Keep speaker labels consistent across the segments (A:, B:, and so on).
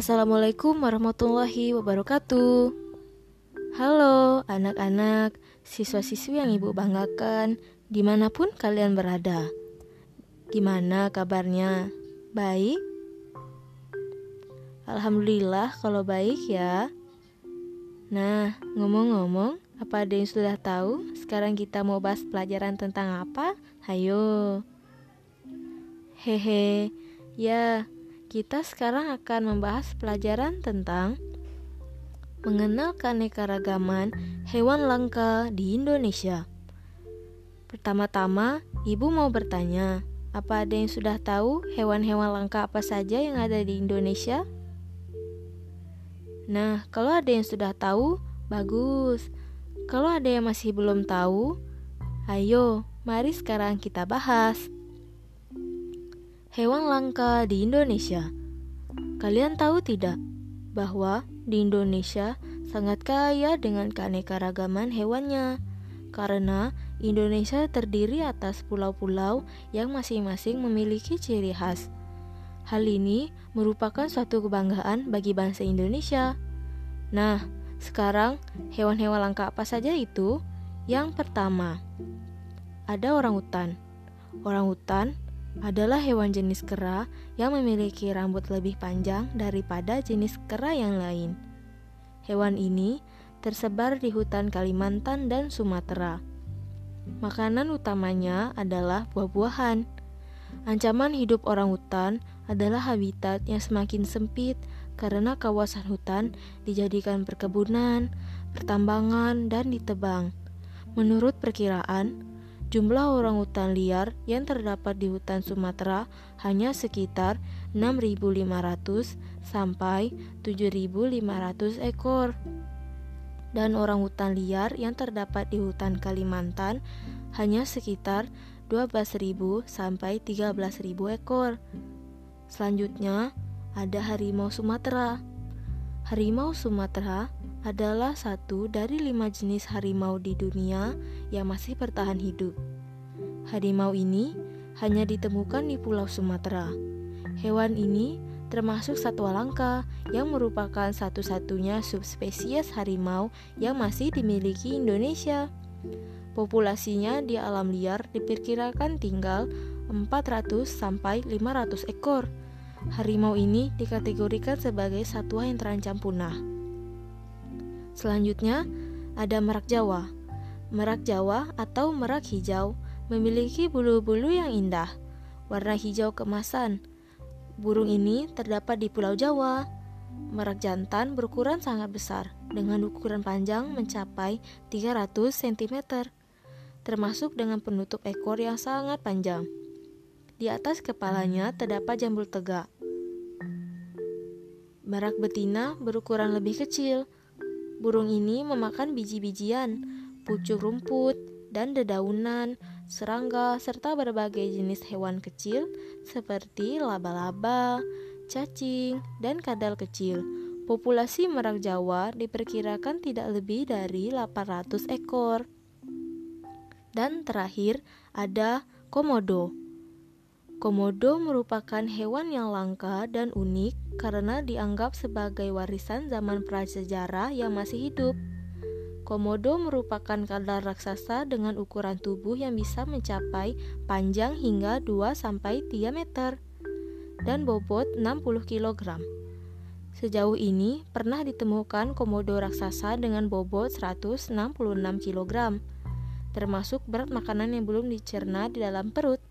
A: Assalamualaikum warahmatullahi wabarakatuh. Halo anak-anak, siswa-siswi yang ibu banggakan, di mana pun kalian berada. Gimana kabarnya? Baik? Alhamdulillah kalau baik ya. Nah, ngomong-ngomong, apa ada yang sudah tahu? Sekarang kita mau bahas pelajaran tentang apa? Hayo. Hehe, ya, kita sekarang akan membahas pelajaran tentang mengenal keanekaragaman hewan langka di Indonesia. Pertama-tama, ibu mau bertanya, apa ada yang sudah tahu hewan-hewan langka apa saja yang ada di Indonesia? Nah, kalau ada yang sudah tahu, bagus. Kalau ada yang masih belum tahu, ayo, mari sekarang kita bahas. Hewan langka di Indonesia. Kalian tahu tidak bahwa di Indonesia sangat kaya dengan keanekaragaman hewannya? Karena Indonesia terdiri atas pulau-pulau yang masing-masing memiliki ciri khas. Hal ini merupakan suatu kebanggaan bagi bangsa Indonesia. Nah, sekarang hewan-hewan langka apa saja itu? Yang pertama, ada orang hutan. Orang hutan adalah hewan jenis kera yang memiliki rambut lebih panjang daripada jenis kera yang lain. Hewan ini tersebar di hutan Kalimantan dan Sumatera. Makanan utamanya adalah buah-buahan. Ancaman hidup orang hutan adalah habitat yang semakin sempit karena kawasan hutan dijadikan perkebunan, pertambangan, dan ditebang. Menurut perkiraan, jumlah orang hutan liar yang terdapat di hutan Sumatera hanya sekitar 6.500 sampai 7.500 ekor. Dan orang hutan liar yang terdapat di hutan Kalimantan hanya sekitar 12.000 sampai 13.000 ekor. Selanjutnya, ada harimau Sumatera. Harimau Sumatera adalah satu dari lima jenis harimau di dunia yang masih bertahan hidup. Harimau ini hanya ditemukan di Pulau Sumatera. Hewan ini termasuk satwa langka yang merupakan satu-satunya subspesies harimau yang masih dimiliki Indonesia. Populasinya di alam liar diperkirakan tinggal 400 sampai 500 ekor. Harimau ini dikategorikan sebagai satwa yang terancam punah. Selanjutnya, ada merak Jawa. Merak Jawa atau merak hijau memiliki bulu-bulu yang indah, warna hijau kemasan. Burung ini terdapat di Pulau Jawa. Merak jantan berukuran sangat besar, dengan ukuran panjang mencapai 300 cm, termasuk dengan penutup ekor yang sangat panjang. Di atas kepalanya terdapat jambul tegak. Merak betina berukuran lebih kecil. Burung ini memakan biji-bijian, pucuk rumput, dan dedaunan, serangga, serta berbagai jenis hewan kecil seperti laba-laba, cacing, dan kadal kecil. Populasi merak Jawa diperkirakan tidak lebih dari 800 ekor. Dan terakhir ada komodo. Komodo merupakan hewan yang langka dan unik karena dianggap sebagai warisan zaman prasejarah yang masih hidup. Komodo merupakan kadal raksasa dengan ukuran tubuh yang bisa mencapai panjang hingga 2-3 meter dan bobot 60 kg. Sejauh ini pernah ditemukan komodo raksasa dengan bobot 166 kg, termasuk berat makanan yang belum dicerna di dalam perut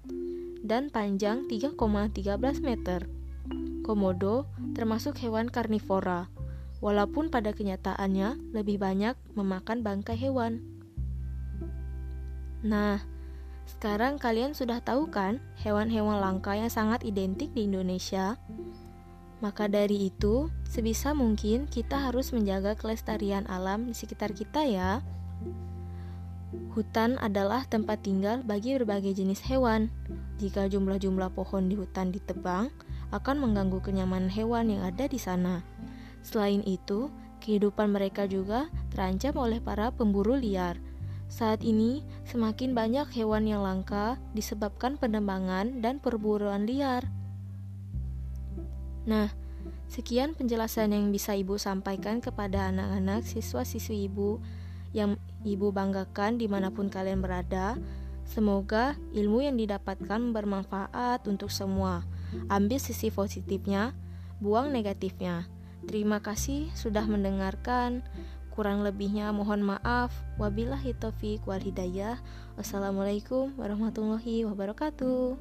A: dan panjang 3,13 meter. Komodo termasuk hewan karnivora, walaupun pada kenyataannya lebih banyak memakan bangkai hewan. Nah, sekarang kalian sudah tahu kan hewan-hewan langka yang sangat identik di Indonesia? Maka dari itu, sebisa mungkin kita harus menjaga kelestarian alam di sekitar kita ya. Hutan adalah tempat tinggal bagi berbagai jenis hewan. Jika jumlah-jumlah pohon di hutan ditebang, akan mengganggu kenyamanan hewan yang ada di sana. Selain itu, kehidupan mereka juga terancam oleh para pemburu liar. Saat ini, semakin banyak hewan yang langka disebabkan penebangan dan perburuan liar. Nah, Sekian penjelasan yang bisa Ibu sampaikan kepada anak-anak siswa-siswi Ibu yang Ibu banggakan di mana pun kalian berada. Semoga ilmu yang didapatkan bermanfaat untuk semua. Ambil sisi positifnya, buang negatifnya. Terima kasih sudah mendengarkan. Kurang lebihnya mohon maaf. Wabillahi taufiq wal hidayah. Wassalamualaikum warahmatullahi wabarakatuh.